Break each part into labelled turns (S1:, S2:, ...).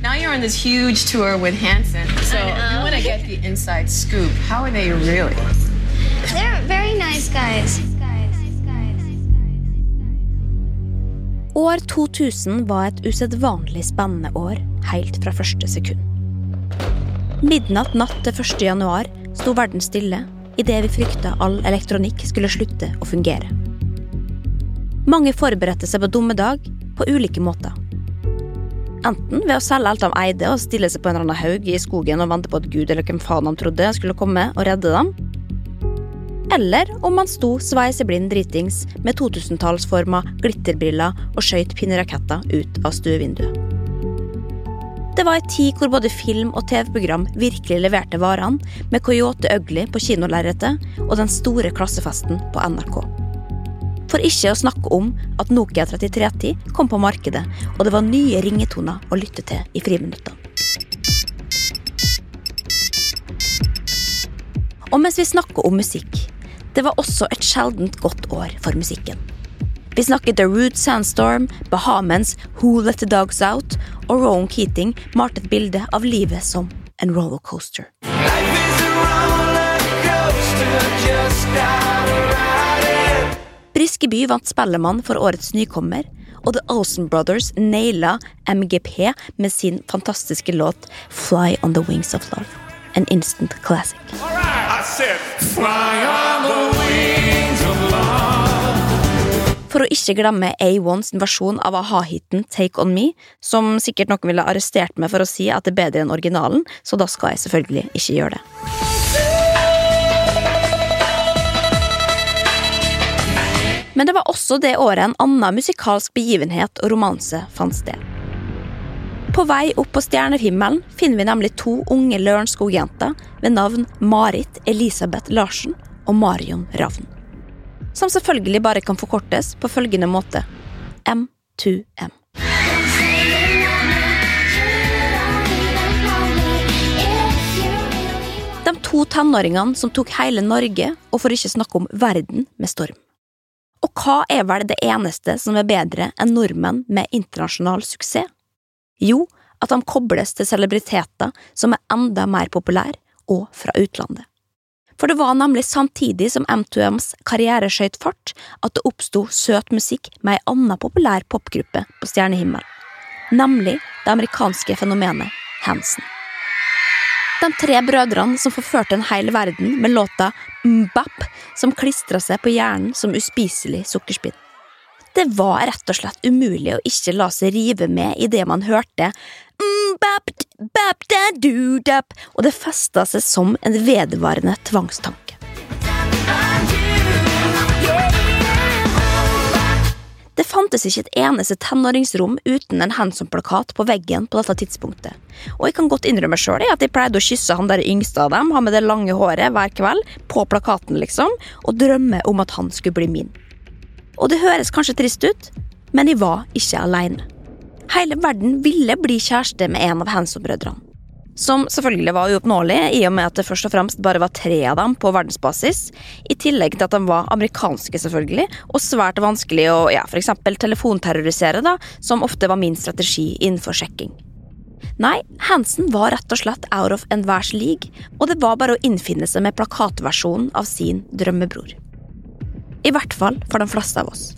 S1: Now you're on this huge tour with Hanson, so
S2: I
S1: you want to get the inside scoop. How are they really?
S2: They're very nice guys.
S3: År 2000 var et usedvanlig spennende år helt fra første sekund. Midnatt natt til 1. januar sto verden stille idet vi frykta all elektronikk skulle slutte å fungere. Mange forberedte seg på dommedag på ulike måter. Enten ved å selge alt de eide og stille seg på en eller annen haug i skogen og vente på at Gud eller hvem faen han trodde skulle komme og redde dem. Eller om han sto sveiseblind dritings med 2000-tallsforma glitterbriller og skøyt pinneraketter ut av stuevinduet. Det var ei tid hvor både film og TV-program virkelig leverte varene, med Coyote Ugly på kinolerretet og den store klassefesten på NRK. For ikke å snakke om at Nokia 3310 kom på markedet, og det var nye ringetoner å lytte til i friminuttene. Og mens vi snakker om musikk, det var også et sjeldent godt år for musikken. Vi snakker The Root Sandstorm, Bahamens Who Let The Dogs Out, og Rowan Keating malte et bilde av livet som en rollercoaster. Briskeby vant Spellemann for årets nykommer, og The Olsen Brothers naila MGP med sin fantastiske låt Fly On The Wings Of Love. En instant classic. For å ikke glemme A1s versjon av a-ha-hiten Take On Me, som sikkert noen ville arrestert meg for å si at det er bedre enn originalen, så da skal jeg selvfølgelig ikke gjøre det. Men det var også det året en annen musikalsk begivenhet og romanse fant sted. På vei opp på stjernehimmelen finner vi nemlig to unge Lørenskog-jenter ved navn Marit Elisabeth Larsen og Marion Ravn. Som selvfølgelig bare kan forkortes på følgende måte M2M. De to tenåringene som tok hele Norge, og for ikke snakke om verden, med storm. Hva er vel det eneste som er bedre enn nordmenn med internasjonal suksess? Jo, at de kobles til celebriteter som er enda mer populære, og fra utlandet. For det var nemlig samtidig som M2Ms karriere skjøt fart, at det oppsto søt musikk med ei anna populær popgruppe på stjernehimmelen, nemlig det amerikanske fenomenet Hansen. De tre brødrene som forførte en hel verden med låta Mbap, som klistra seg på hjernen som uspiselig sukkerspinn. Det var rett og slett umulig å ikke la seg rive med i det man hørte Mbap, bap, da, du, dap, og det festa seg som en vedvarende tvangstanke. Det fantes ikke et eneste tenåringsrom uten en Hanson-plakat på veggen på dette tidspunktet. Og jeg kan godt innrømme sjøl at jeg pleide å kysse han der yngste av dem, han med det lange håret, hver kveld, på plakaten, liksom, og drømme om at han skulle bli min. Og det høres kanskje trist ut, men jeg var ikke aleine. Hele verden ville bli kjæreste med en av Hanson-brødrene. Som selvfølgelig var uoppnåelig, i og med at det først og fremst bare var tre av dem på verdensbasis, i tillegg til at de var amerikanske, selvfølgelig, og svært vanskelig å ja, eksempel telefonterrorisere, da, som ofte var min strategi innenfor sjekking. Nei, Hansen var rett og slett out of enhvers league, og det var bare å innfinne seg med plakatversjonen av sin drømmebror. I hvert fall for de fleste av oss.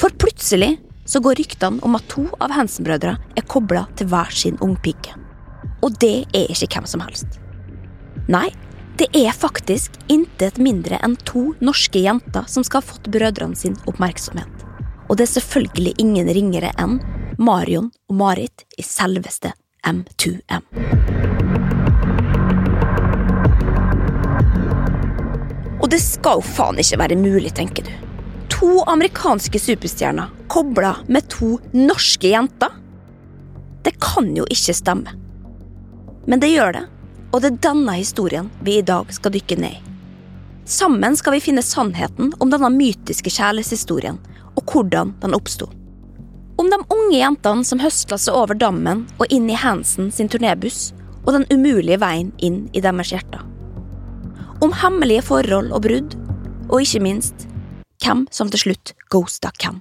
S3: For plutselig så går ryktene om at to av Hansen-brødre er kobla til hver sin ungpike. Og det er ikke hvem som helst. Nei, det er faktisk intet mindre enn to norske jenter som skal ha fått brødrene sin oppmerksomhet. Og det er selvfølgelig ingen ringere enn Marion og Marit i selveste M2M. Og det skal jo faen ikke være mulig, tenker du. To amerikanske superstjerner kobla med to norske jenter? Det kan jo ikke stemme. Men det gjør det, og det er denne historien vi i dag skal dykke ned i. Sammen skal vi finne sannheten om denne mytiske kjærlighetshistorien, og hvordan den oppsto. Om de unge jentene som høsla seg over dammen og inn i Hansen sin turnébuss, og den umulige veien inn i deres hjerter. Om hemmelige forhold og brudd, og ikke minst hvem som til slutt ghosta hvem.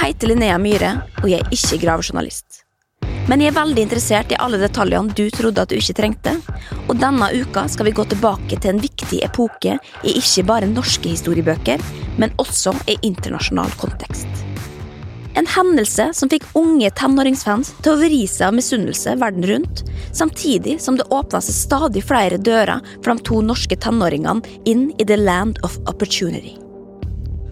S3: Heter Linnea Myhre, og jeg er ikke gravejournalist. Men jeg er veldig interessert i alle detaljene du trodde at du ikke trengte, og denne uka skal vi gå tilbake til en viktig epoke i ikke bare norske historiebøker, men også i internasjonal kontekst. En hendelse som fikk unge tenåringsfans til å vri seg av misunnelse verden rundt, samtidig som det åpna seg stadig flere dører for de to norske tenåringene inn i the land of opportunity.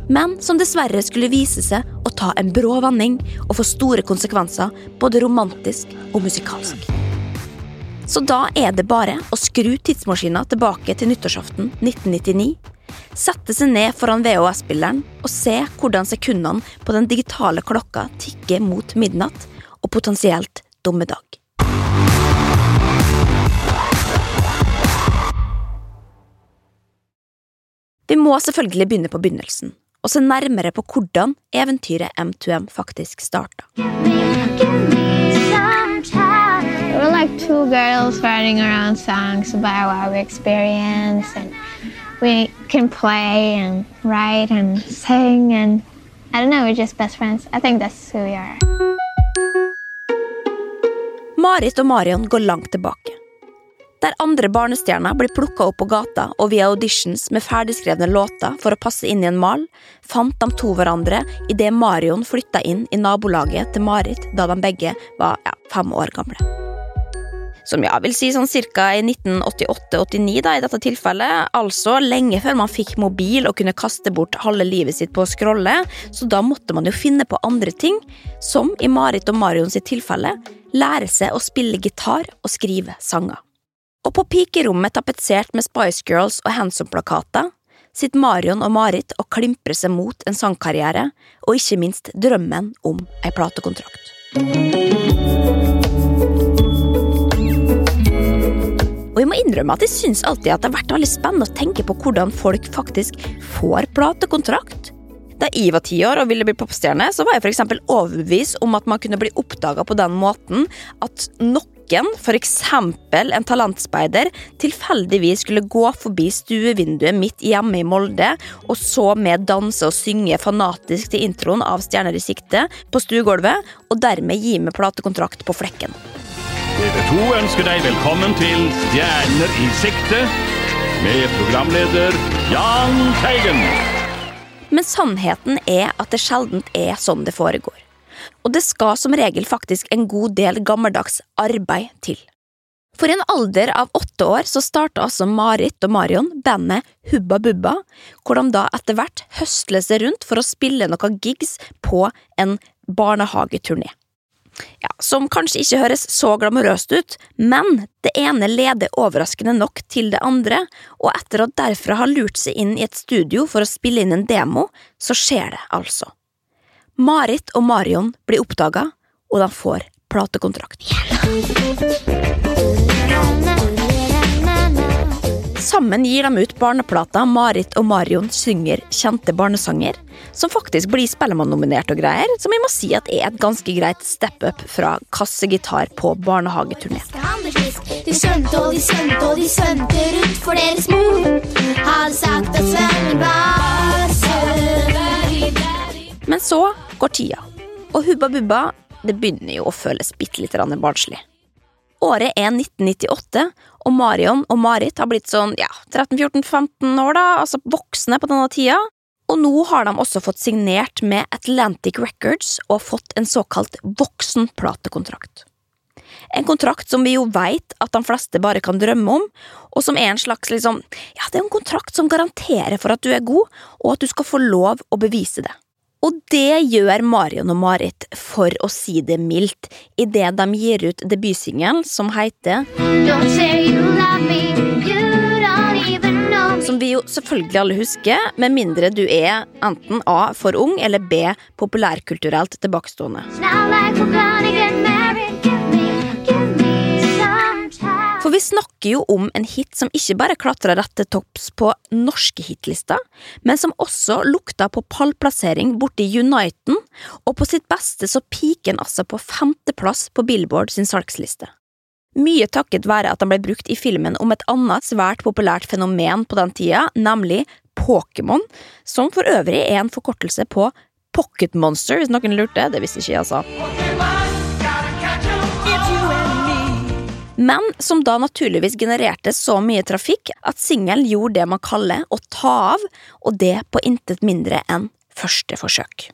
S3: Men som dessverre skulle vise seg å ta en brå vending og få store konsekvenser, både romantisk og musikalsk. Så da er det bare å skru tidsmaskina tilbake til nyttårsaften 1999 Sette seg ned foran VHS-spilleren og se hvordan sekundene på den digitale klokka tikker mot midnatt og potensielt dommedag. Vi må selvfølgelig begynne på begynnelsen og se nærmere på hvordan eventyret M2M faktisk starta.
S2: We're like two girls writing our songs about our experience, and we can play and write and sing, and I don't know, we're just best friends. I think that's who we are.
S3: Marit og Marion går langt tilbake. Der andre barnestjerner blir plukka opp på gata og via auditions med ferdigskrevne låter for å passe inn i en mal, fant de to hverandre idet Marion flytta inn i nabolaget til Marit da de begge var ja, fem år gamle. Som ja, vil si sånn ca. i 1988-89 da, i dette tilfellet, altså lenge før man fikk mobil og kunne kaste bort halve livet sitt på å scrolle, så da måtte man jo finne på andre ting, som i Marit og Marion sitt tilfelle, lære seg å spille gitar og skrive sanger. Og på pikerommet tapetsert med Spice Girls og Handsome-plakater sitter Marion og Marit og klimprer seg mot en sangkarriere, og ikke minst drømmen om ei platekontrakt. Og jeg må innrømme at jeg syns alltid at det har vært veldig spennende å tenke på hvordan folk faktisk får platekontrakt. Da jeg var ti år og ville bli popstjerne, så var jeg for overbevist om at man kunne bli oppdaga på den måten at noen, f.eks. en talentspeider, tilfeldigvis skulle gå forbi stuevinduet mitt hjemme i Molde, og så med danse og synge fanatisk til introen av Stjerner i sikte på stuegulvet, og dermed gi meg platekontrakt på flekken.
S4: TV 2 ønsker deg velkommen til Stjerner i sikte med programleder Jahn Teigen.
S3: Men sannheten er at det sjelden er sånn det foregår. Og det skal som regel faktisk en god del gammeldags arbeid til. For en alder av åtte år så starta altså Marit og Marion bandet Hubba Bubba, hvor de da etter hvert høstler seg rundt for å spille noen gigs på en barnehageturné. Ja, som kanskje ikke høres så glamorøst ut, men det ene leder overraskende nok til det andre, og etter å derfra ha lurt seg inn i et studio for å spille inn en demo, så skjer det altså. Marit og Marion blir oppdaga, og de får platekontrakt. Sammen gir de ut barneplata Marit og Marion synger kjente barnesanger, som faktisk blir Spellemann-nominert og greier, som vi må si at er et ganske greit step up fra kassegitar på barnehageturné.
S5: De skjønte og de skjønte og de svømte rundt for deres mor hadde sagt at svømming var søt.
S3: Men så går tida, og Hubba Bubba det begynner jo å føles bitte litt barnslig. Året er 1998, og Marion og Marit har blitt sånn ja, 13-14-15 år, da, altså voksne på denne tida. Og nå har de også fått signert med Atlantic Records og fått en såkalt voksenplatekontrakt. En kontrakt som vi jo veit at de fleste bare kan drømme om, og som er en slags liksom, ja, det er en kontrakt som garanterer for at du er god, og at du skal få lov å bevise det. Og det gjør Marion og Marit, for å si det mildt, idet de gir ut debutsingelen som heter
S5: Don't say you love me, you don't even know me.
S3: Som vi jo selvfølgelig alle husker, med mindre du er enten A for ung eller B populærkulturelt tilbakestående.
S5: Like
S3: snakker jo om en hit som ikke bare klatra rett til topps på norske hitlister, men som også lukta på pallplassering borti Uniten, og på sitt beste så piker den altså på femteplass på Billboard sin salgsliste. Mye takket være at den ble brukt i filmen om et annet svært populært fenomen på den tida, nemlig Pokémon, som for øvrig er en forkortelse på Pocket Monster, hvis noen lurte. Det visste ikke jeg, altså. Men som da naturligvis genererte så mye trafikk at singelen gjorde det man kaller å ta av, og det på intet mindre enn første forsøk.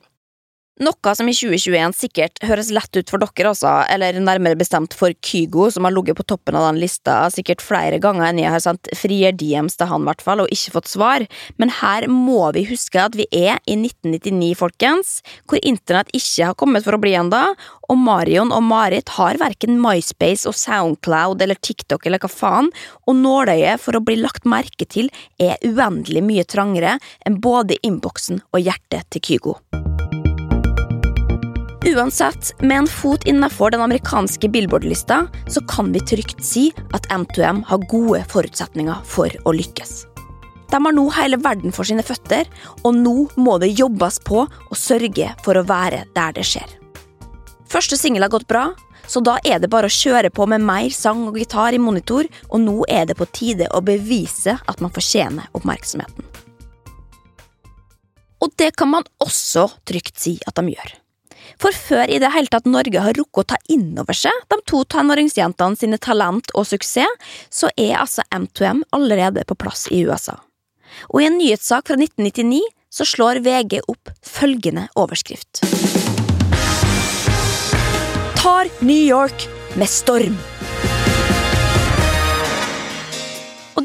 S3: Noe som i 2021 sikkert høres lett ut for dere også, eller nærmere bestemt for Kygo, som har ligget på toppen av den lista sikkert flere ganger enn jeg har sendt frier DMs til han, hvert og ikke fått svar. Men her må vi huske at vi er i 1999, folkens, hvor internett ikke har kommet for å bli ennå, og Marion og Marit har verken MySpace og Soundcloud eller TikTok eller hva faen, og nåløyet for å bli lagt merke til er uendelig mye trangere enn både innboksen og hjertet til Kygo. Uansett, med en fot innafor den amerikanske Billboard-lista, så kan vi trygt si at M2M har gode forutsetninger for å lykkes. De har nå hele verden for sine føtter, og nå må det jobbes på å sørge for å være der det skjer. Første singel har gått bra, så da er det bare å kjøre på med mer sang og gitar i monitor, og nå er det på tide å bevise at man fortjener oppmerksomheten. Og det kan man også trygt si at de gjør. For før i det hele tatt Norge har rukket å ta inn over seg de to tenåringsjentene sine talent og suksess, så er altså M2M allerede på plass i USA. Og i en nyhetssak fra 1999 så slår VG opp følgende overskrift. Tar New York med storm.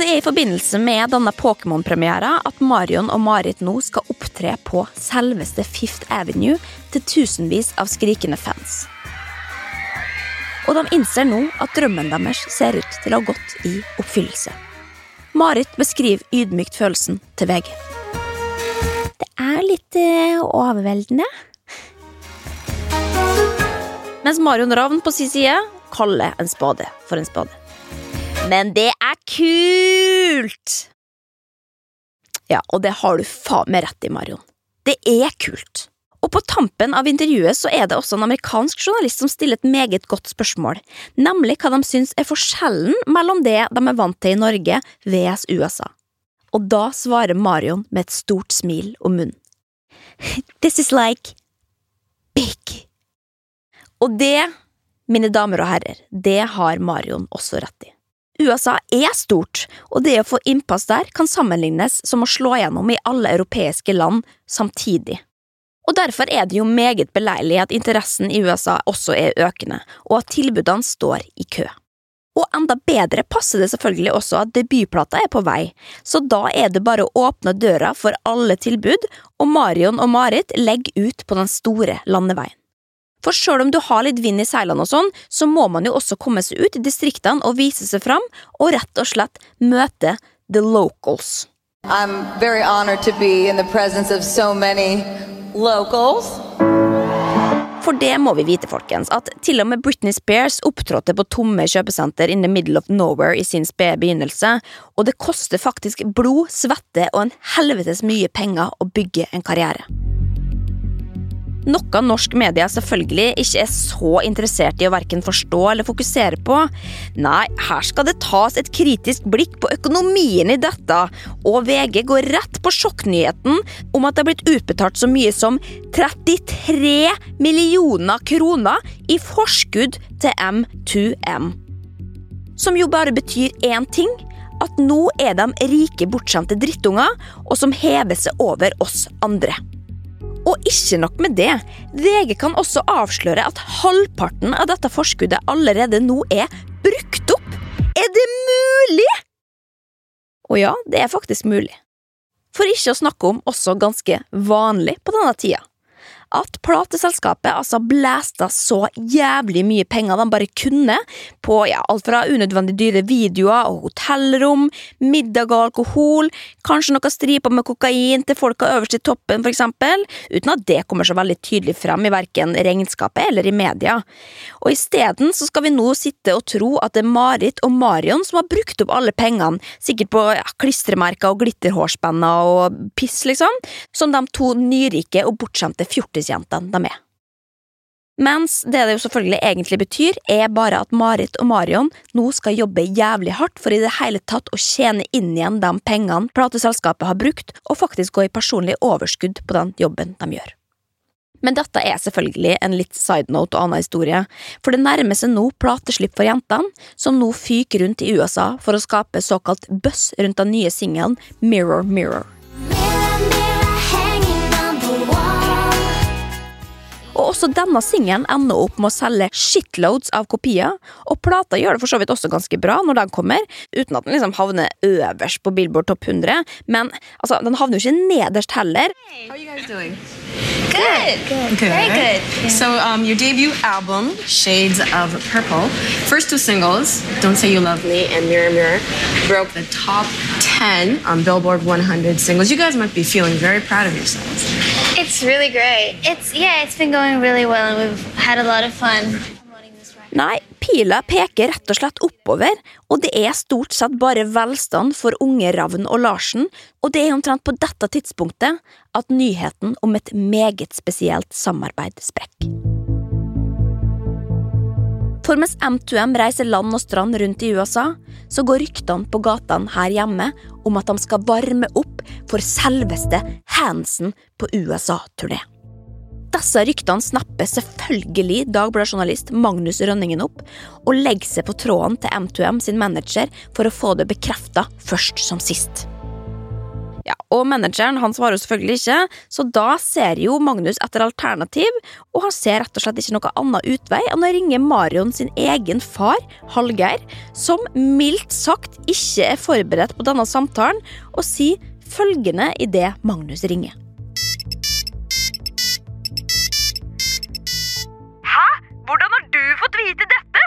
S3: Det er i forbindelse med denne Pokémon-premiera at Marion og Marit nå skal opptre på selveste Fifth Avenue til tusenvis av skrikende fans. Og de innser nå at drømmen deres ser ut til å ha gått i oppfyllelse. Marit beskriver ydmykt følelsen til VG. Det er litt eh, overveldende. Mens Marion Ravn på sin side kaller en spade for en spade. Men det er kult! Ja, og det har du faen meg rett i, Marion. Det er kult. Og på tampen av intervjuet så er det også en amerikansk journalist som stiller et meget godt spørsmål, nemlig hva de syns er forskjellen mellom det de er vant til i Norge vs USA. Og da svarer Marion med et stort smil om munnen. This is like big. Og det, mine damer og herrer, det har Marion også rett i. USA er stort, og det å få innpass der kan sammenlignes som å slå gjennom i alle europeiske land samtidig. Og Derfor er det jo meget beleilig at interessen i USA også er økende, og at tilbudene står i kø. Og enda bedre passer det selvfølgelig også at debutplata er på vei, så da er det bare å åpne døra for alle tilbud, og Marion og Marit legger ut på den store landeveien. For sjøl om du har litt vind i seilene og sånn, så må man jo også komme seg ut i distriktene og vise seg fram, og rett og slett møte the locals.
S6: I'm very honored to be in the presence of so many locals.
S3: For det må vi vite, folkens, at til og med Britney Spears opptrådte på tomme kjøpesenter in the middle of nowhere i sin spede begynnelse, og det koster faktisk blod, svette og en helvetes mye penger å bygge en karriere. Noe norsk media selvfølgelig ikke er så interessert i å verken forstå eller fokusere på. Nei, her skal det tas et kritisk blikk på økonomien i dette, og VG går rett på sjokknyheten om at det er blitt utbetalt så mye som 33 millioner kroner i forskudd til M2M. Som jo bare betyr én ting at nå er de rike, bortskjemte drittunger, og som hever seg over oss andre. Og ikke nok med det, VG kan også avsløre at halvparten av dette forskuddet allerede nå er brukt opp! Er det mulig?! Og ja, det er faktisk mulig. For ikke å snakke om også ganske vanlig på denne tida at plateselskapet altså blæsta så jævlig mye penger de bare kunne på ja, alt fra unødvendig dyre videoer og hotellrom, middag og alkohol, kanskje noe striper med kokain til folka øverst i toppen, for eksempel, uten at det kommer så veldig tydelig frem i verken regnskapet eller i media. Og isteden så skal vi nå sitte og tro at det er Marit og Marion som har brukt opp alle pengene, sikkert på ja, klistremerker og glitterhårspenner og piss, liksom, som de to nyrike og bortskjemte fjortis kjendisjentene de er. Mens det det jo selvfølgelig egentlig betyr, er bare at Marit og Marion nå skal jobbe jævlig hardt for i det hele tatt å tjene inn igjen de pengene plateselskapet har brukt, og faktisk gå i personlig overskudd på den jobben de gjør. Men dette er selvfølgelig en litt side note og annen historie, for det nærmer seg nå plateslipp for jentene, som nå fyker rundt i USA for å skape såkalt buzz rundt den nye singelen Mirror. Mirror, Og også denne singelen ender opp med å selge shitloads av kopier, og plata gjør det for så vidt også ganske bra når den kommer, uten at den liksom havner øverst på Billboard Topp 100, men altså, den havner jo ikke nederst heller.
S1: How are you guys doing?
S7: Good.
S1: Good.
S7: Very good.
S1: So, um, your debut album, Shades of Purple, first two singles, Don't Say You Love Me and Mirror Mirror, broke the top 10 on Billboard 100 singles. You guys must be feeling very proud of yourselves.
S7: It's really great. It's yeah, it's been going really well.
S3: Nei, pila peker rett og slett oppover, og det er stort sett bare velstand for unge Ravn og Larsen, og det er omtrent på dette tidspunktet at nyheten om et meget spesielt samarbeid sprekker. For mens M2M reiser land og strand rundt i USA, så går ryktene på gatene her hjemme om at de skal varme opp for selveste Hansen på USA-turné. Disse ryktene snapper selvfølgelig Dagbladet-journalist Magnus Rønningen opp, og legger seg på tråden til M2M sin manager for å få det bekrefta først som sist. Ja, og Manageren han svarer selvfølgelig ikke, så da ser jo Magnus etter alternativ, og han ser rett og slett ikke noe annen utvei enn å ringe Marion sin egen far, Hallgeir, som mildt sagt ikke er forberedt på denne samtalen, og si følgende idet Magnus ringer. Du fått vite dette?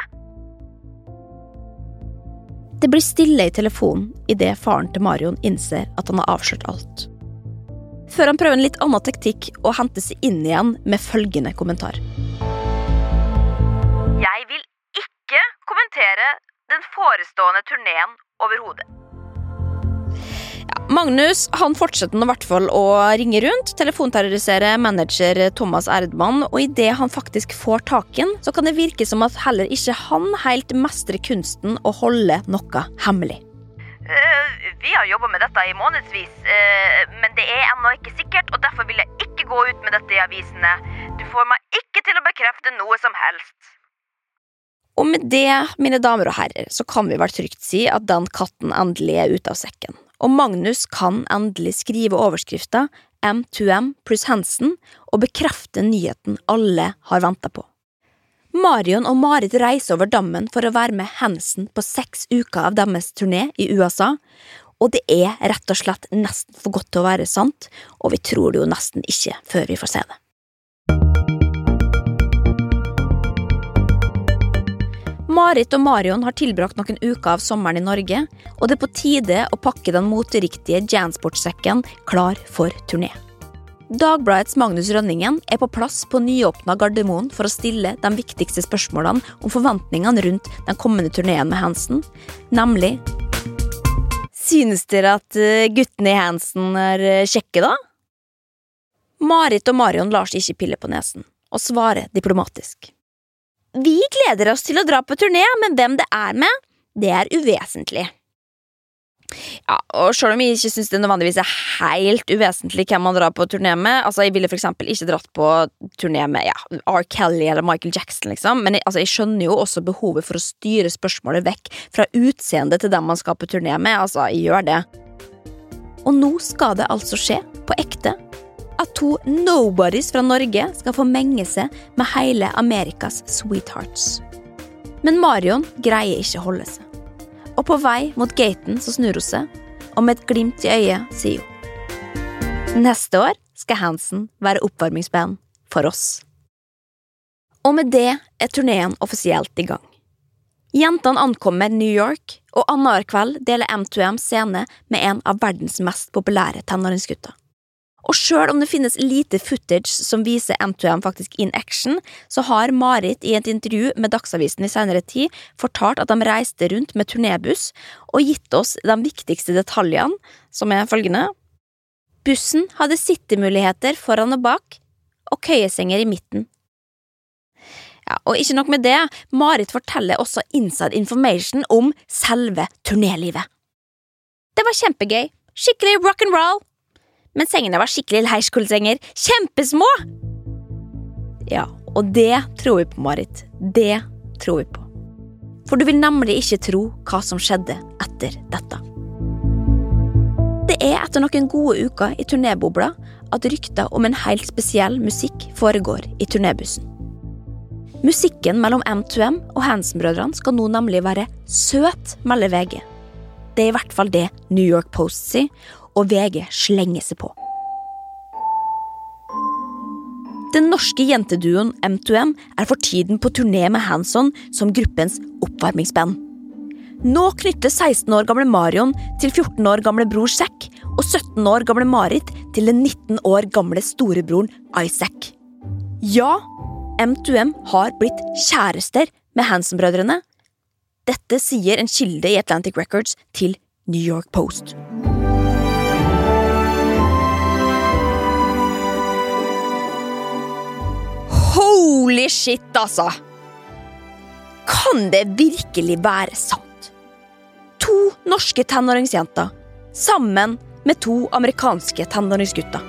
S3: Det blir stille i telefonen idet faren til Marion innser at han har avslørt alt. Før han prøver en litt annen taktikk og henter seg inn igjen med følgende kommentar. Jeg vil ikke kommentere den forestående turneen overhodet. Ja, Magnus han fortsetter nå i hvert fall å ringe rundt, telefonterrorisere manager Thomas Erdmann, og idet han faktisk får taken, så kan det virke som at heller ikke han helt mestrer kunsten å holde noe hemmelig. vi har jobba med dette i månedsvis, men det er ennå ikke sikkert, og derfor vil jeg ikke gå ut med dette i avisene. Du får meg ikke til å bekrefte noe som helst. Og med det, mine damer og herrer, så kan vi vel trygt si at den katten endelig er ute av sekken. Og Magnus kan endelig skrive overskrifta M2M pluss Hansen og bekrefte nyheten alle har venta på. Marion og Marit reiser over dammen for å være med Hansen på seks uker av deres turné i USA, og det er rett og slett nesten for godt til å være sant, og vi tror det jo nesten ikke før vi får se det. Marit og Marion har tilbrakt noen uker av sommeren i Norge, og det er på tide å pakke den moteriktige Jansport-sekken klar for turné. Dagbladets Magnus Rønningen er på plass på nyåpna Gardermoen for å stille de viktigste spørsmålene om forventningene rundt den kommende turneen med Hansen, nemlig Synes dere at eh, guttene i Hansen er eh, kjekke, da? Marit og Marion lar seg ikke pille på nesen, og svarer diplomatisk. Vi gleder oss til å dra på turné, men hvem det er med, det er uvesentlig. Ja, og selv om jeg ikke synes det nødvendigvis er helt uvesentlig hvem man drar på turné med Altså, jeg ville for ikke dratt på turné med ja, R. Kelly eller Michael Jackson, liksom, men jeg, altså, jeg skjønner jo også behovet for å styre spørsmålet vekk fra utseendet til dem man skal på turné med. Altså, jeg gjør det. Og nå skal det altså skje, på ekte, at to nobodies fra Norge skal få menge seg med hele Amerikas sweethearts. Men Marion greier ikke holde seg. Og på vei mot gaten så snur hun seg, og med et glimt i øyet sier hun Neste år skal Hansen være oppvarmingsband for oss. Og med det er turneen offisielt i gang. Jentene ankommer New York, og annenhver kveld deler M2M scene med en av verdens mest populære tenåringsgutter. Og sjøl om det finnes lite footage som viser M2M faktisk in action, så har Marit i et intervju med Dagsavisen i senere tid fortalt at de reiste rundt med turnébuss og gitt oss de viktigste detaljene, som er følgende. Bussen hadde sittemuligheter foran og bak, og køyesenger i midten. Ja, og ikke nok med det, Marit forteller også inside information om selve turnélivet. Det var kjempegøy, skikkelig rock and roll, men sengene var skikkelig leirskolesenger, kjempesmå! Ja, og det tror vi på, Marit. Det tror vi på. For du vil nemlig ikke tro hva som skjedde etter dette. Det er etter noen gode uker i turnébobla at rykter om en helt spesiell musikk foregår i turnébussen. Musikken mellom M2M og Hansen-brødrene skal nå nemlig være søt, melder VG. Det er i hvert fall det New York Post sier, og VG slenger seg på. Den norske jenteduoen M2M er for tiden på turné med Hanson som gruppens oppvarmingsband. Nå knytter 16 år gamle Marion til 14 år gamle bror Zack og 17 år gamle Marit til den 19 år gamle storebroren Isaac. Ja, M2M har blitt kjærester med Hanson-brødrene. Dette sier en kilde i Atlantic Records til New York Post. Holy shit, altså! Kan det virkelig være sant? To norske tenåringsjenter sammen med to amerikanske tenåringsgutter.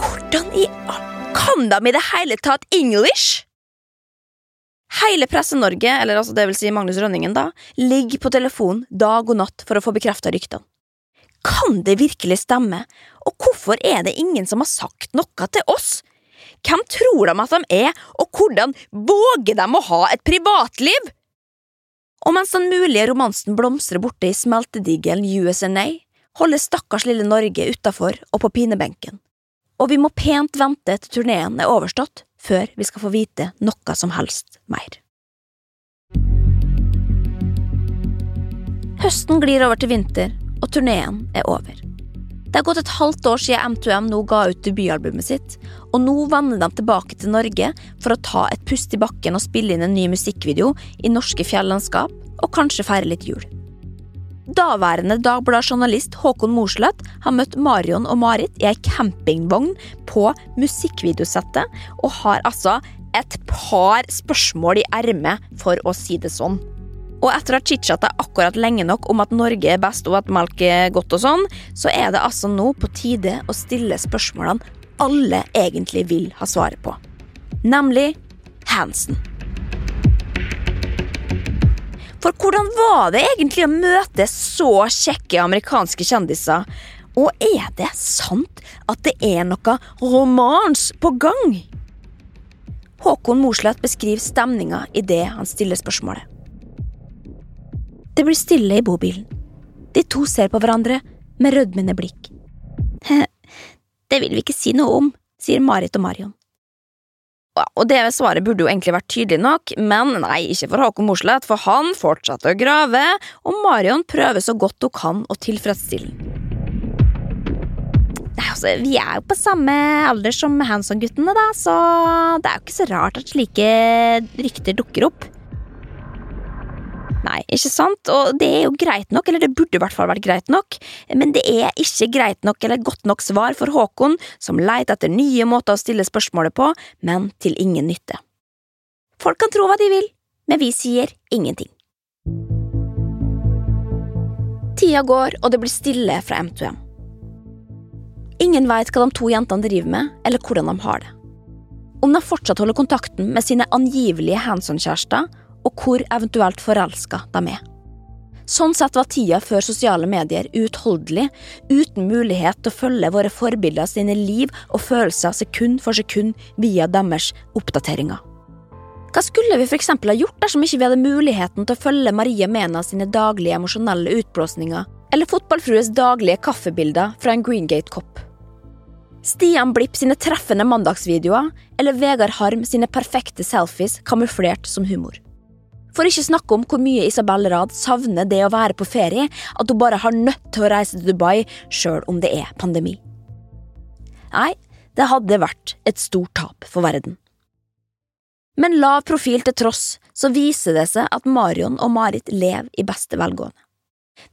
S3: Hvordan i all Kan de i det hele tatt English? Hele Presse-Norge, eller altså det vil si Magnus Rønningen, da, ligger på telefonen dag og natt for å få bekrefta ryktene. Kan det virkelig stemme, og hvorfor er det ingen som har sagt noe til oss? Hvem tror de at de er, og hvordan våger de å ha et privatliv? Og mens den mulige romansen blomstrer borte i smeltedigelen USNA, holder stakkars lille Norge utafor og på pinebenken. Og vi må pent vente til turneen er overstått før vi skal få vite noe som helst mer. Høsten glir over til vinter, og turneen er over. Det har gått et halvt år siden M2M nå ga ut debutalbumet sitt, og nå vender de tilbake til Norge for å ta et pust i bakken og spille inn en ny musikkvideo i norske fjellandskap, og kanskje feire litt jul. Daværende Dagbladet-journalist Håkon Mosleth har møtt Marion og Marit i ei campingvogn på musikkvideosettet, og har altså et par spørsmål i ermet, for å si det sånn. Og etter å ha chitchatta akkurat lenge nok om at Norge er best og at melk er godt og sånn, så er det altså nå på tide å stille spørsmålene alle egentlig vil ha svaret på. Nemlig Hansen. For hvordan var det egentlig å møte så kjekke amerikanske kjendiser? Og er det sant at det er noe romans på gang? Håkon Mosleth beskriver stemninga i det han stiller spørsmålet. Det blir stille i bobilen. De to ser på hverandre med rødmende blikk. Det vil vi ikke si noe om, sier Marit og Marion. Og det svaret burde jo egentlig vært tydelig nok, men nei, ikke for Håkon Mosleth, for han fortsatte å grave, og Marion prøver så godt hun kan å tilfredsstille Nei, altså, Vi er jo på samme alder som Hanson-guttene, da, så det er jo ikke så rart at slike rykter dukker opp. Nei, ikke sant? Og det er jo greit nok, eller det burde i hvert fall vært greit nok, men det er ikke greit nok eller godt nok svar for Håkon, som leter etter nye måter å stille spørsmålet på, men til ingen nytte. Folk kan tro hva de vil, men vi sier ingenting. Tida går, og det blir stille fra M2M. Ingen veit hva de to jentene driver med, eller hvordan de har det. Om de fortsatt holder kontakten med sine angivelige Hanson-kjærester, og hvor eventuelt forelska de er. Sånn sett var tida før sosiale medier uutholdelig, uten mulighet til å følge våre forbilder sine liv og følelser sekund for sekund via deres oppdateringer. Hva skulle vi eksempel ha gjort dersom ikke vi hadde muligheten til å følge Maria Mena sine daglige emosjonelle utblåsninger, eller fotballfrues daglige kaffebilder fra en Greengate-kopp? Stian Blipp sine treffende mandagsvideoer, eller Vegard Harm sine perfekte selfies kamuflert som humor? For ikke snakke om hvor mye Isabel Rad savner det å være på ferie, at hun bare har nødt til å reise til Dubai sjøl om det er pandemi. Nei, det hadde vært et stort tap for verden. Men lav profil til tross, så viser det seg at Marion og Marit lever i beste velgående.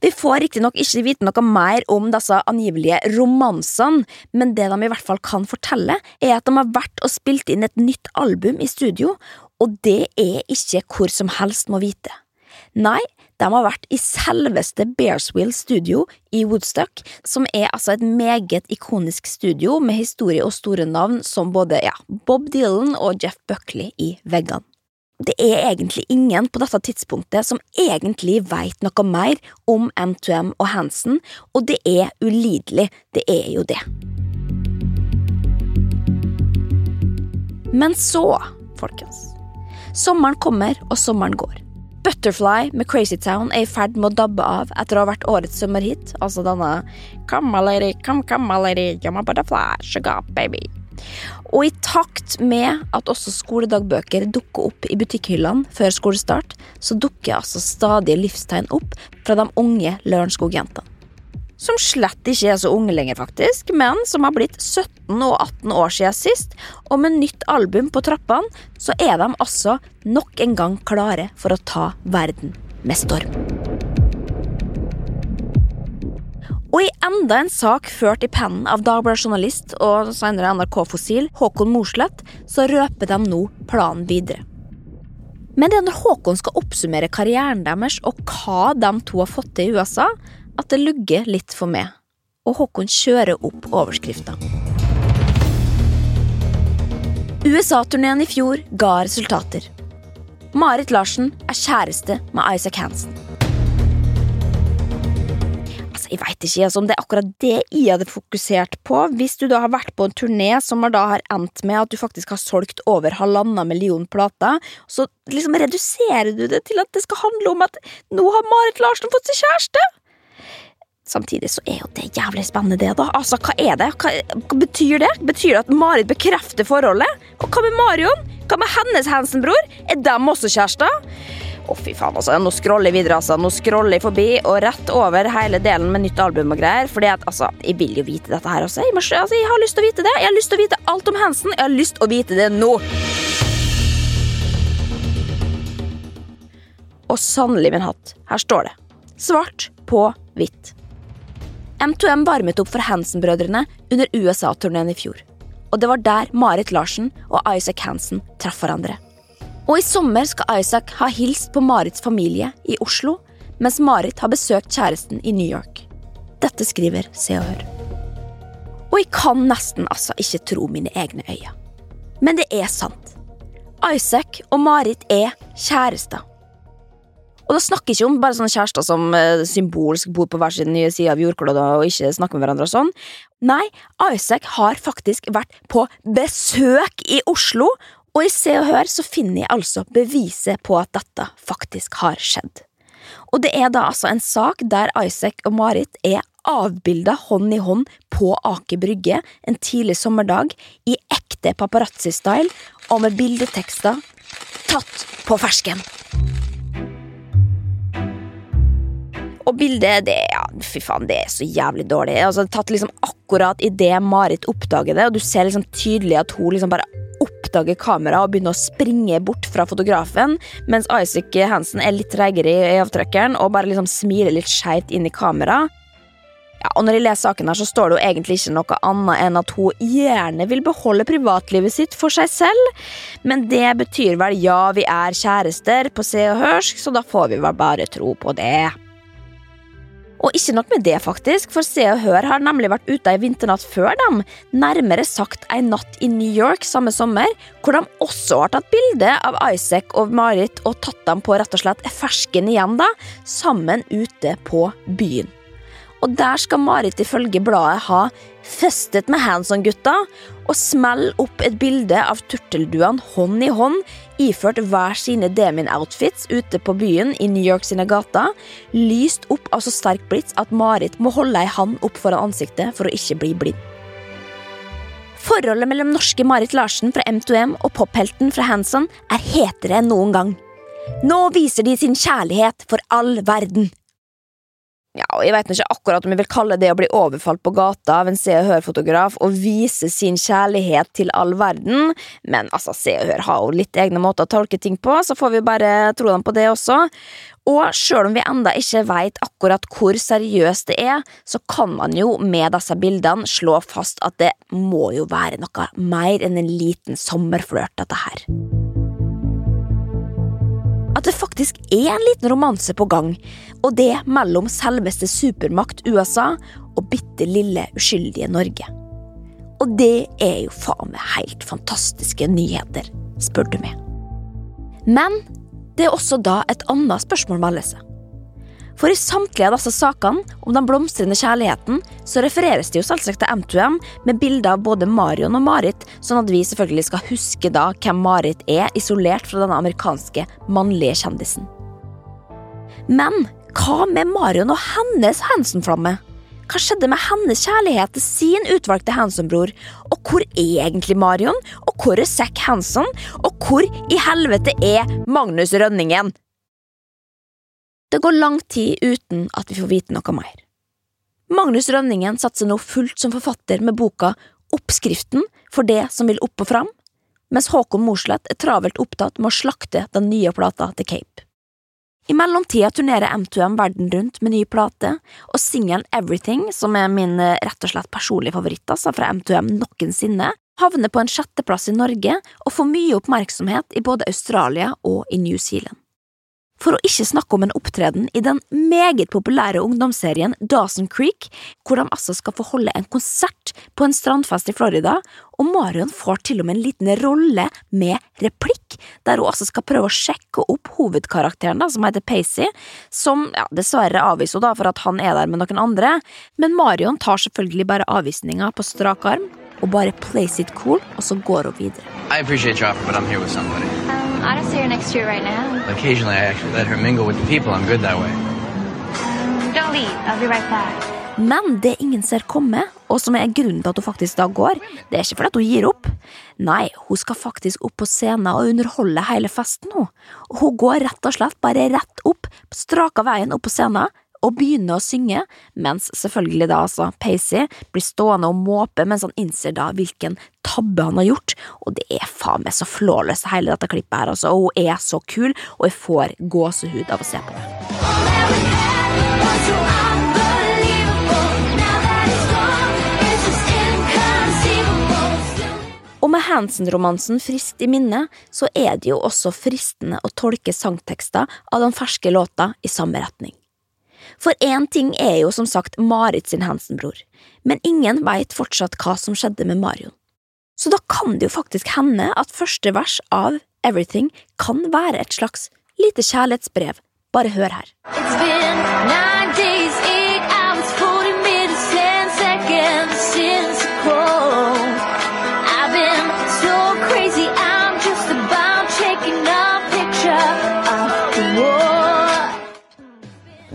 S3: Vi får riktignok ikke vite noe mer om disse angivelige romansene, men det de i hvert fall kan fortelle, er at de har vært og spilt inn et nytt album i studio, og det er ikke hvor som helst må vite. Nei, de har vært i selveste Bearswill Studio i Woodstock, som er altså et meget ikonisk studio med historie og store navn som både ja, Bob Dylan og Jeff Buckley i veggene. Det er egentlig ingen på dette tidspunktet som egentlig veit noe mer om M2M og Hansen, og det er ulidelig, det er jo det. Men så, folkens. Sommeren kommer, og sommeren går. Butterfly med Crazy Town er i ferd med å dabbe av etter å ha vært årets sommerhit, altså denne Come lady, come, come lady, you're butterfly, sugar baby. Og i takt med at også skoledagbøker dukker opp i butikkhyllene før skolestart, så dukker altså stadige livstegn opp fra de unge Lørenskog-jentene som slett ikke er så unge lenger, faktisk, men som har blitt 17 og 18 år siden sist, og med nytt album på trappene, så er de altså nok en gang klare for å ta verden med storm. Og i enda en sak ført i pennen av Dagbladet journalist og senere NRK-fossil Håkon Mosleth, så røper de nå planen videre. Men det er når Håkon skal oppsummere karrieren deres og hva de to har fått til i USA, at det lugger litt for meg, og Håkon kjører opp overskrifta. USA-turneen i fjor ga resultater. Marit Larsen er kjæreste med Isaac Hansen. Altså, Jeg veit ikke altså, om det er akkurat det jeg hadde fokusert på. Hvis du da har vært på en turné som da har endt med at du faktisk har solgt over halvannen million plater, så liksom reduserer du det til at det skal handle om at nå har Marit Larsen fått seg kjæreste! Samtidig så er jo det jævlig spennende, det, da. Altså, hva er det? Hva, hva betyr det? Betyr det at Marit bekrefter forholdet? Og hva med Marion? Hva med hennes Hansen-bror? Er dem også kjærester? Å, fy faen, altså. Nå scroller jeg videre, altså. Nå scroller jeg forbi og rett over hele delen med nytt album og greier. Fordi at, altså, jeg vil jo vite dette her også. Jeg, må, altså, jeg har lyst til å vite det. Jeg har lyst til å vite alt om Hansen. Jeg har lyst til å vite det nå. Og sannelig min hatt, her står det. Svart på hvitt. M2M varmet opp for Hansen-brødrene under USA-turneen i fjor. Og det var der Marit Larsen og Isaac Hansen traff hverandre. Og i sommer skal Isaac ha hilst på Marits familie i Oslo, mens Marit har besøkt kjæresten i New York. Dette skriver Se og Hør. Og jeg kan nesten altså ikke tro mine egne øyne. Men det er sant. Isaac og Marit er kjærester. Og da snakker ikke om bare sånne kjærester som uh, symbolsk bor på hver sin nye side av jordkloden og ikke snakker med hverandre og sånn. Nei, Isaac har faktisk vært på besøk i Oslo, og i Se og Hør så finner jeg altså beviset på at dette faktisk har skjedd. Og det er da altså en sak der Isaac og Marit er avbilda hånd i hånd på Aker Brygge en tidlig sommerdag i ekte paparazzi-style og med bildetekster tatt på fersken. Og bildet, det, ja, fy faen, det er så jævlig dårlig. Altså, tatt liksom akkurat idet Marit oppdager det, og du ser liksom tydelig at hun liksom bare oppdager kameraet og begynner å springe bort fra fotografen, mens Isaac Hansen er litt treigere i avtrekkeren og bare liksom smiler litt skeivt inn i kamera. Ja, og Når jeg leser saken, her, så står det jo egentlig ikke noe annet enn at hun gjerne vil beholde privatlivet sitt for seg selv, men det betyr vel ja, vi er kjærester på Se og Hørsk, så da får vi vel bare tro på det. Og ikke nok med det, faktisk, for Se og Hør har nemlig vært ute ei vinternatt før dem, nærmere sagt ei natt i New York samme sommer, hvor de også har tatt bilde av Isaac og Marit og tatt dem på rett og slett fersken igjen, da, sammen ute på byen. Og der skal Marit ifølge bladet ha festet med Hanson-gutta og smell opp et bilde av turtelduene hånd i hånd, iført hver sine Demin-outfits ute på byen i New York sine gater, lyst opp av så sterk blits at Marit må holde ei hand opp foran ansiktet for å ikke bli blind. Forholdet mellom norske Marit Larsen fra M2M og pophelten fra Hanson er hetere enn noen gang. Nå viser de sin kjærlighet for all verden. Ja, Jeg vet ikke akkurat om jeg vil kalle det å bli overfalt på gata av en Se og Hør-fotograf og vise sin kjærlighet til all verden, men altså, Se og Hør har jo litt egne måter å tolke ting på, så får vi bare tro dem på det også. Og sjøl om vi enda ikke veit akkurat hvor seriøst det er, så kan man jo med disse bildene slå fast at det må jo være noe mer enn en liten sommerflørt, dette her. At det faktisk er en liten romanse på gang, og det mellom selveste supermakt USA og bitte lille uskyldige Norge. Og det er jo faen meg helt fantastiske nyheter, spør du meg. Men det er også da et annet spørsmål melder seg. For i samtlige av disse sakene om den blomstrende kjærligheten, så refereres det jo selvsagt til M2M med bilder av både Marion og Marit, sånn at vi selvfølgelig skal huske da hvem Marit er, isolert fra denne amerikanske mannlige kjendisen. Men hva med Marion og hennes Hansen-flamme? Hva skjedde med hennes kjærlighet til sin utvalgte Hanson-bror? Og hvor er egentlig Marion? Og hvor er Zack Hanson? Og hvor i helvete er Magnus Rønningen? Det går lang tid uten at vi får vite noe mer. Magnus Rønningen satser nå fullt som forfatter med boka Oppskriften for det som vil opp og fram, mens Håkon Mosleth er travelt opptatt med å slakte den nye plata til Cape. I mellomtida turnerer M2M verden rundt med ny plate, og singelen Everything, som er min eh, rett og slett personlige favoritt altså, fra M2M noensinne, havner på en sjetteplass i Norge og får mye oppmerksomhet i både Australia og i New Zealand. For å ikke snakke om en opptreden i den meget populære ungdomsserien Dawson Creek, hvor de altså skal få holde en konsert på en strandfest i Florida, og Marion får til og med en liten rolle med replikk, der hun altså skal prøve å sjekke opp hovedkarakteren, da, som heter Pacey, som ja, dessverre avviser henne for at han er der med noen andre, men Marion tar selvfølgelig bare avvisninga på strak arm, og bare plays it cool, og så går hun videre.
S8: I appreciate offer, but I'm here with somebody.
S2: I don't see her next to you right now.
S8: Occasionally, I actually let her mingle with the people. I'm good that way.
S2: Um, don't leave. I'll be right back.
S3: Men det ingen ser komme, og som er grunnen til at hun faktisk da går, det er ikke fordi hun gir opp. Nei, hun skal faktisk opp på scenen og underholde hele festen, hun. Og hun går rett og slett bare rett opp, straka veien opp på scenen, og begynner å synge, mens selvfølgelig da altså Pacey blir stående og måpe mens han innser da hvilken tabbe han har gjort, og det er faen meg så flawless hele dette klippet her, altså, og hun er så kul, og jeg får gåsehud av å se på det. Og med Hansen-romansen friskt i minne, så er det jo også fristende å tolke sangtekster av den ferske låta i samme retning. For én ting er jo som sagt Marit sin Hansen-bror, men ingen veit fortsatt hva som skjedde med Marion. Så da kan det jo faktisk hende at første vers av Everything kan være et slags lite kjærlighetsbrev. Bare hør her.
S5: It's been nine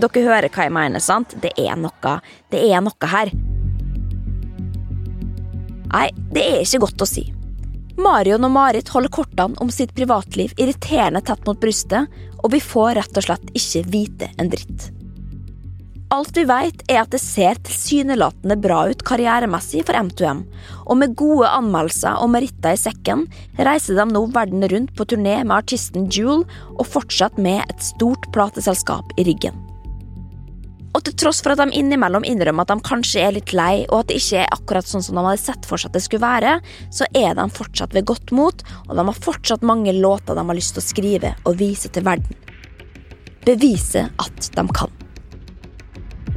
S3: Dere hører hva jeg mener, sant? Det er noe, det er noe her. Nei, det er ikke godt å si. Marion og Marit holder kortene om sitt privatliv irriterende tett mot brystet, og vi får rett og slett ikke vite en dritt. Alt vi vet, er at det ser tilsynelatende bra ut karrieremessig for M2M, og med gode anmeldelser og meritter i sekken reiser de nå verden rundt på turné med artisten Jewel, og fortsatt med et stort plateselskap i ryggen. Og til tross for at de innimellom innrømmer at de kanskje er litt lei, og at det ikke er akkurat sånn som de hadde sett for seg at det skulle være, så er de fortsatt ved godt mot, og de har fortsatt mange låter de har lyst til å skrive og vise til verden. Bevise at de kan.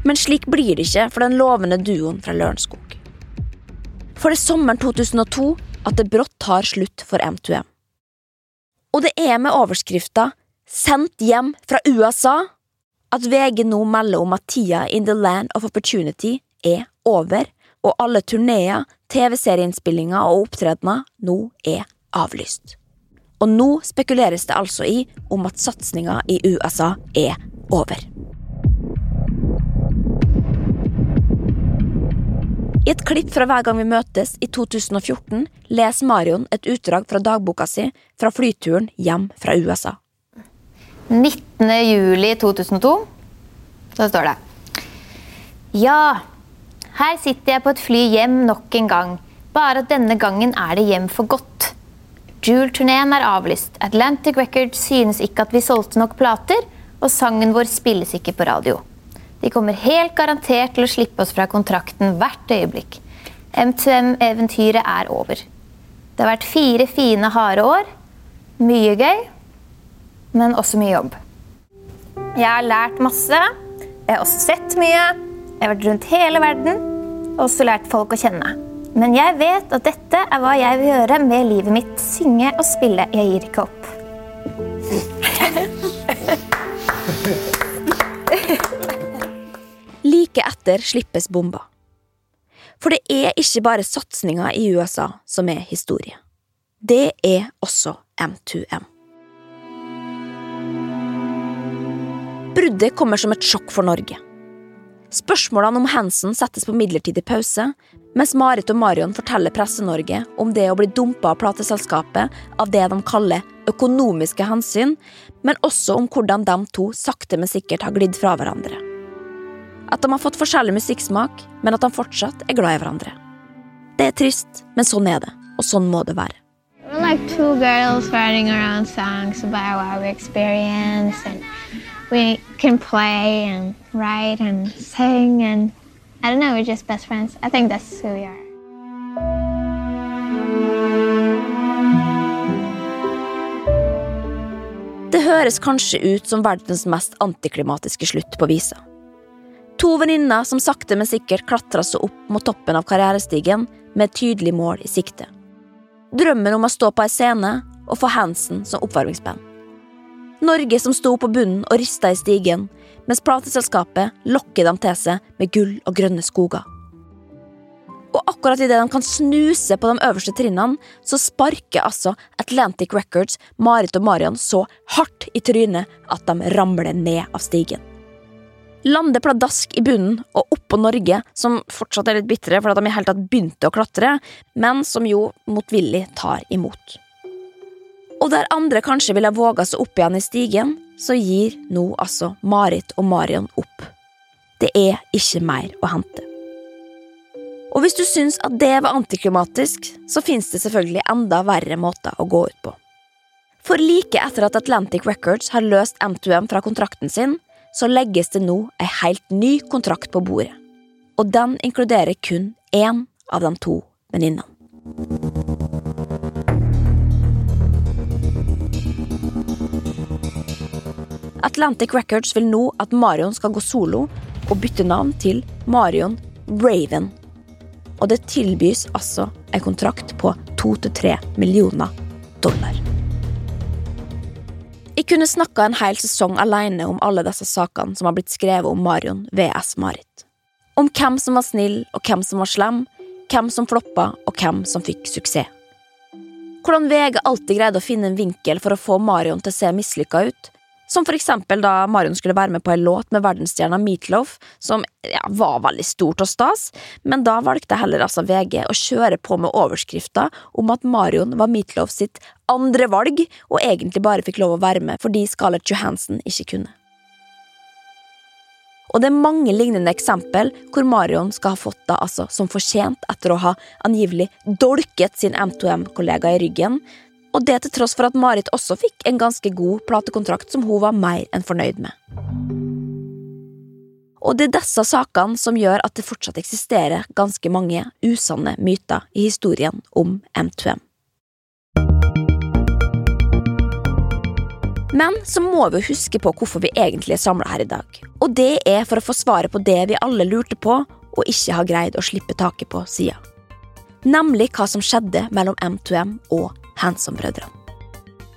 S3: Men slik blir det ikke for den lovende duoen fra Lørenskog. For det er sommeren 2002 at det brått tar slutt for M2M. Og det er med overskrifta 'Sendt hjem fra USA' at VG nå melder om at tida in the land of opportunity er over, og alle turneer, TV-serieinnspillinger og opptredener nå er avlyst. Og nå spekuleres det altså i om at satsinga i USA er over. I et klipp fra Hver gang vi møtes i 2014 leser Marion et utdrag fra dagboka si fra flyturen hjem fra USA.
S9: 19. juli 2002. Så står det. Ja, her sitter jeg på et fly hjem nok en gang. Bare at denne gangen er det hjem for godt. Jewel-turneen er avlyst. Atlantic Records synes ikke at vi solgte nok plater, og sangen vår spilles ikke på radio. De kommer helt garantert til å slippe oss fra kontrakten hvert øyeblikk. M2M-eventyret er over. Det har vært fire fine, harde år. Mye gøy, men også mye jobb. Jeg har lært masse. Jeg har også sett mye. Jeg har vært rundt hele verden og også lært folk å kjenne. Men jeg vet at dette er hva jeg vil gjøre med livet mitt. Synge og spille. Jeg gir ikke opp.
S3: Like etter slippes bomba. For det er ikke bare satsinga i USA som er historie. Det er også M2M. Bruddet kommer som et sjokk for Norge. Spørsmålene om Hansen settes på midlertidig pause, mens Marit og Marion forteller Presse-Norge om det å bli dumpa av plateselskapet av det de kaller økonomiske hensyn, men også om hvordan de to sakte, men sikkert har glidd fra hverandre. At de har fått forskjellig musikksmak, men at de fortsatt er glad i hverandre. Det er trist, men sånn er det, og sånn må det være.
S2: We're like two girls writing our own songs about our experience, and we can play and write and sing, and I don't know, we're just best friends. I think that's who we are.
S3: Det høres kanskje ut som verdens mest antiklimatiske slutt på visa. To venninner som sakte, men sikkert klatra seg opp mot toppen av karrierestigen med et tydelig mål i sikte. Drømmen om å stå på ei scene og få Hansen som oppvarmingsband. Norge som sto på bunnen og rista i stigen, mens plateselskapet lokker dem til seg med gull og grønne skoger. Og akkurat idet de kan snuse på de øverste trinnene, så sparker altså Atlantic Records Marit og Marion så hardt i trynet at de ramler ned av stigen. Lander pladask i bunnen og oppå Norge, som fortsatt er litt bitre for at de i hele tatt begynte å klatre, men som jo motvillig tar imot. Og der andre kanskje ville våga seg opp igjen i stigen, så gir nå altså Marit og Marion opp. Det er ikke mer å hente. Og hvis du syns at det var antiklimatisk, så fins det selvfølgelig enda verre måter å gå ut på. For like etter at Atlantic Records har løst M2M fra kontrakten sin, så legges det nå ei helt ny kontrakt på bordet. Og den inkluderer kun én av de to venninnene. Atlantic Records vil nå at Marion skal gå solo og bytte navn til Marion Raven. Og det tilbys altså en kontrakt på 2-3 millioner dollar. Jeg kunne snakka en hel sesong alene om alle disse sakene som har blitt skrevet om Marion VS Marit. Om hvem som var snill og hvem som var slem, hvem som floppa og hvem som fikk suksess. Hvordan VG alltid greide å finne en vinkel for å få Marion til å se mislykka ut, som for eksempel da Marion skulle være med på en låt med verdensstjerna Meatloaf, som ja, var veldig stort og stas, men da valgte heller altså VG å kjøre på med overskrifta om at Marion var Meatloaf sitt andre valg, og egentlig bare fikk lov å være med fordi Scarlett Johansen ikke kunne. Og det er mange lignende eksempel hvor Marion skal ha fått det altså som fortjent etter å ha angivelig dolket sin M2M-kollega i ryggen, og det til tross for at Marit også fikk en ganske god platekontrakt som hun var mer enn fornøyd med. Og det er disse sakene som gjør at det fortsatt eksisterer ganske mange usanne myter i historien om M2M. Men så må vi huske på hvorfor vi egentlig er samla her i dag. Og det er for å få svaret på det vi alle lurte på og ikke har greid å slippe taket på sida. Nemlig hva som skjedde mellom M2M og Hanson-brødrene.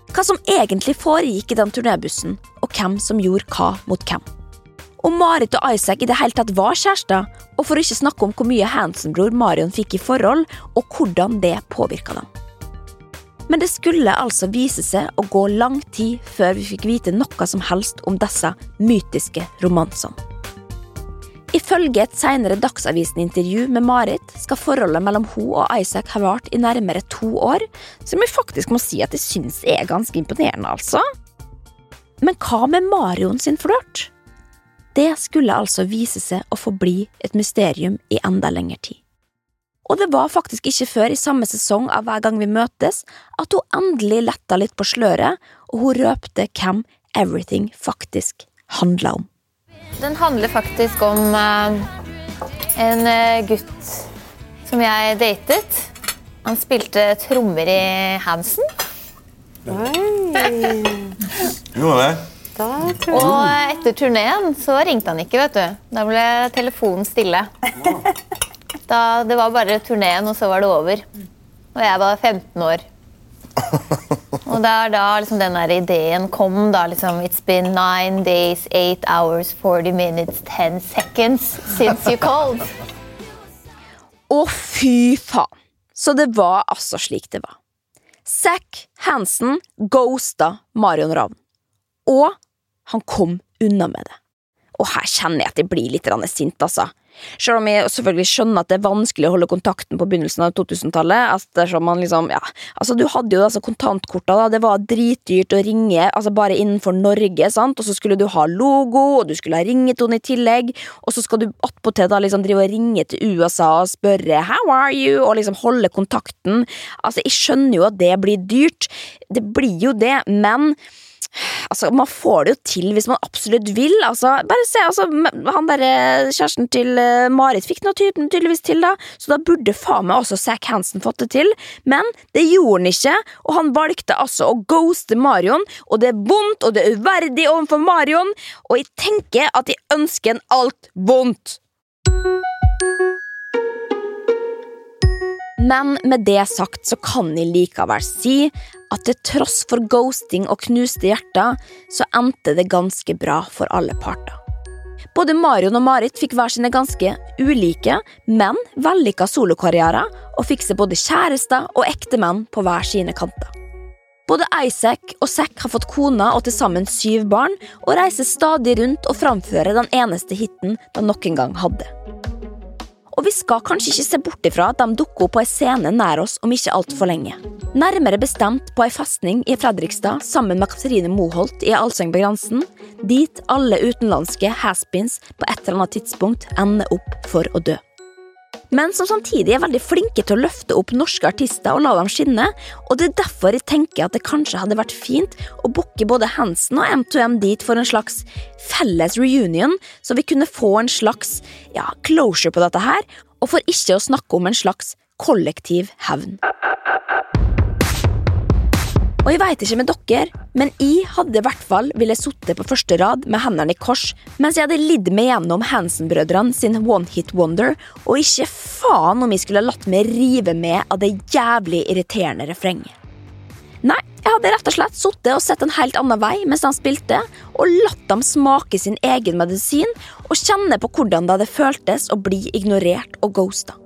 S3: Hva som egentlig foregikk i den turnébussen, og hvem som gjorde hva mot hvem. Om Marit og Isaac i det hele tatt var kjærester, og for å ikke snakke om hvor mye Hansen-bror Marion fikk i forhold, og hvordan det påvirka dem. Men det skulle altså vise seg å gå lang tid før vi fikk vite noe som helst om disse mytiske romansene. Ifølge et senere Dagsavisen-intervju med Marit skal forholdet mellom hun og Isaac ha vart i nærmere to år, som vi faktisk må si at jeg syns er ganske imponerende, altså. Men hva med Marion sin flørt? Det skulle altså vise seg å forbli et mysterium i enda lengre tid. Og det var faktisk ikke før i samme sesong av Hver gang vi møtes at hun endelig letta litt på sløret, og hun røpte hvem Everything faktisk handla om.
S9: Den handler faktisk om eh, en eh, gutt som jeg datet. Han spilte trommer i Hansen.
S10: Gjorde det?
S9: Og etter turneen så ringte han ikke, vet du. Da ble telefonen stille. Da, det var bare turneen, og så var det over. Og jeg var 15 år. Og det er da liksom den der ideen kom. da liksom, It's been nine days, eight hours, 40 minutes, 10 seconds since you called.
S3: Å, fy faen! Så det var altså slik det var. Zack Hansen ghosta Marion Ravn. Og han kom unna med det. Og her kjenner jeg at jeg blir litt sint, altså. Selv om jeg selvfølgelig skjønner at det er vanskelig å holde kontakten på begynnelsen av 2000-tallet. ettersom man liksom, ja, altså Du hadde jo altså kontantkorta, da. Det var dritdyrt å ringe altså bare innenfor Norge. sant? Og så skulle du ha logo, og du skulle ha ringetone i tillegg. Og så skal du attpåtil liksom drive og ringe til USA og spørre 'how are you?' og liksom holde kontakten. Altså, Jeg skjønner jo at det blir dyrt. Det blir jo det, men Altså, Man får det jo til hvis man absolutt vil. Altså, bare se, altså, han der, Kjæresten til uh, Marit fikk noe ty tydeligvis til, da. Så da burde faen meg også Zack Hansen fått det til. Men det gjorde han ikke, og han valgte altså å ghoste Marion. Og det er vondt, og det er uverdig overfor Marion, og jeg tenker at jeg ønsker en alt vondt. Men med det sagt så kan jeg likevel si at til tross for ghosting og knuste hjerter, så endte det ganske bra for alle parter. Både Marion og Marit fikk hver sine ganske ulike, men vellykka solokarrierer, og fikk seg både kjærester og ektemenn på hver sine kanter. Både Isaac og Zack har fått kona og til sammen syv barn, og reiser stadig rundt og framfører den eneste hiten de noen gang hadde. Og vi skal kanskje ikke se bort ifra at de dukker opp på ei scene nær oss om ikke altfor lenge. Nærmere bestemt på ei festning i Fredrikstad sammen med Katrine Moholt i Allsang på grensen, dit alle utenlandske haspins på et eller annet tidspunkt ender opp for å dø men som samtidig er veldig flinke til å løfte opp norske artister og la dem skinne, og det er derfor jeg tenker at det kanskje hadde vært fint å booke både Hansen og M2M dit for en slags felles reunion, så vi kunne få en slags ja, closure på dette her, og for ikke å snakke om en slags kollektiv hevn. Og jeg veit ikke med dere, men jeg hadde i hvert fall ville sittet på første rad med hendene i kors mens jeg hadde lidd meg gjennom Hansen-brødrene sin One Hit Wonder, og ikke faen om jeg skulle latt meg rive med av det jævlig irriterende refrenget. Nei, jeg hadde rett og slett sittet og sett en helt annen vei mens han spilte, og latt dem smake sin egen medisin og kjenne på hvordan det hadde føltes å bli ignorert og ghosta.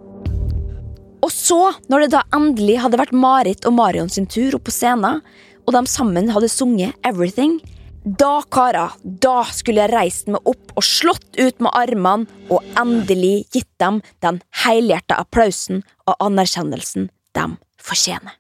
S3: Og så, når det da endelig hadde vært Marit og Marion sin tur opp på scenen, og de sammen hadde sunget Everything, da, kara, da skulle jeg reist meg opp og slått ut med armene og endelig gitt dem den helhjerta applausen og anerkjennelsen de fortjener.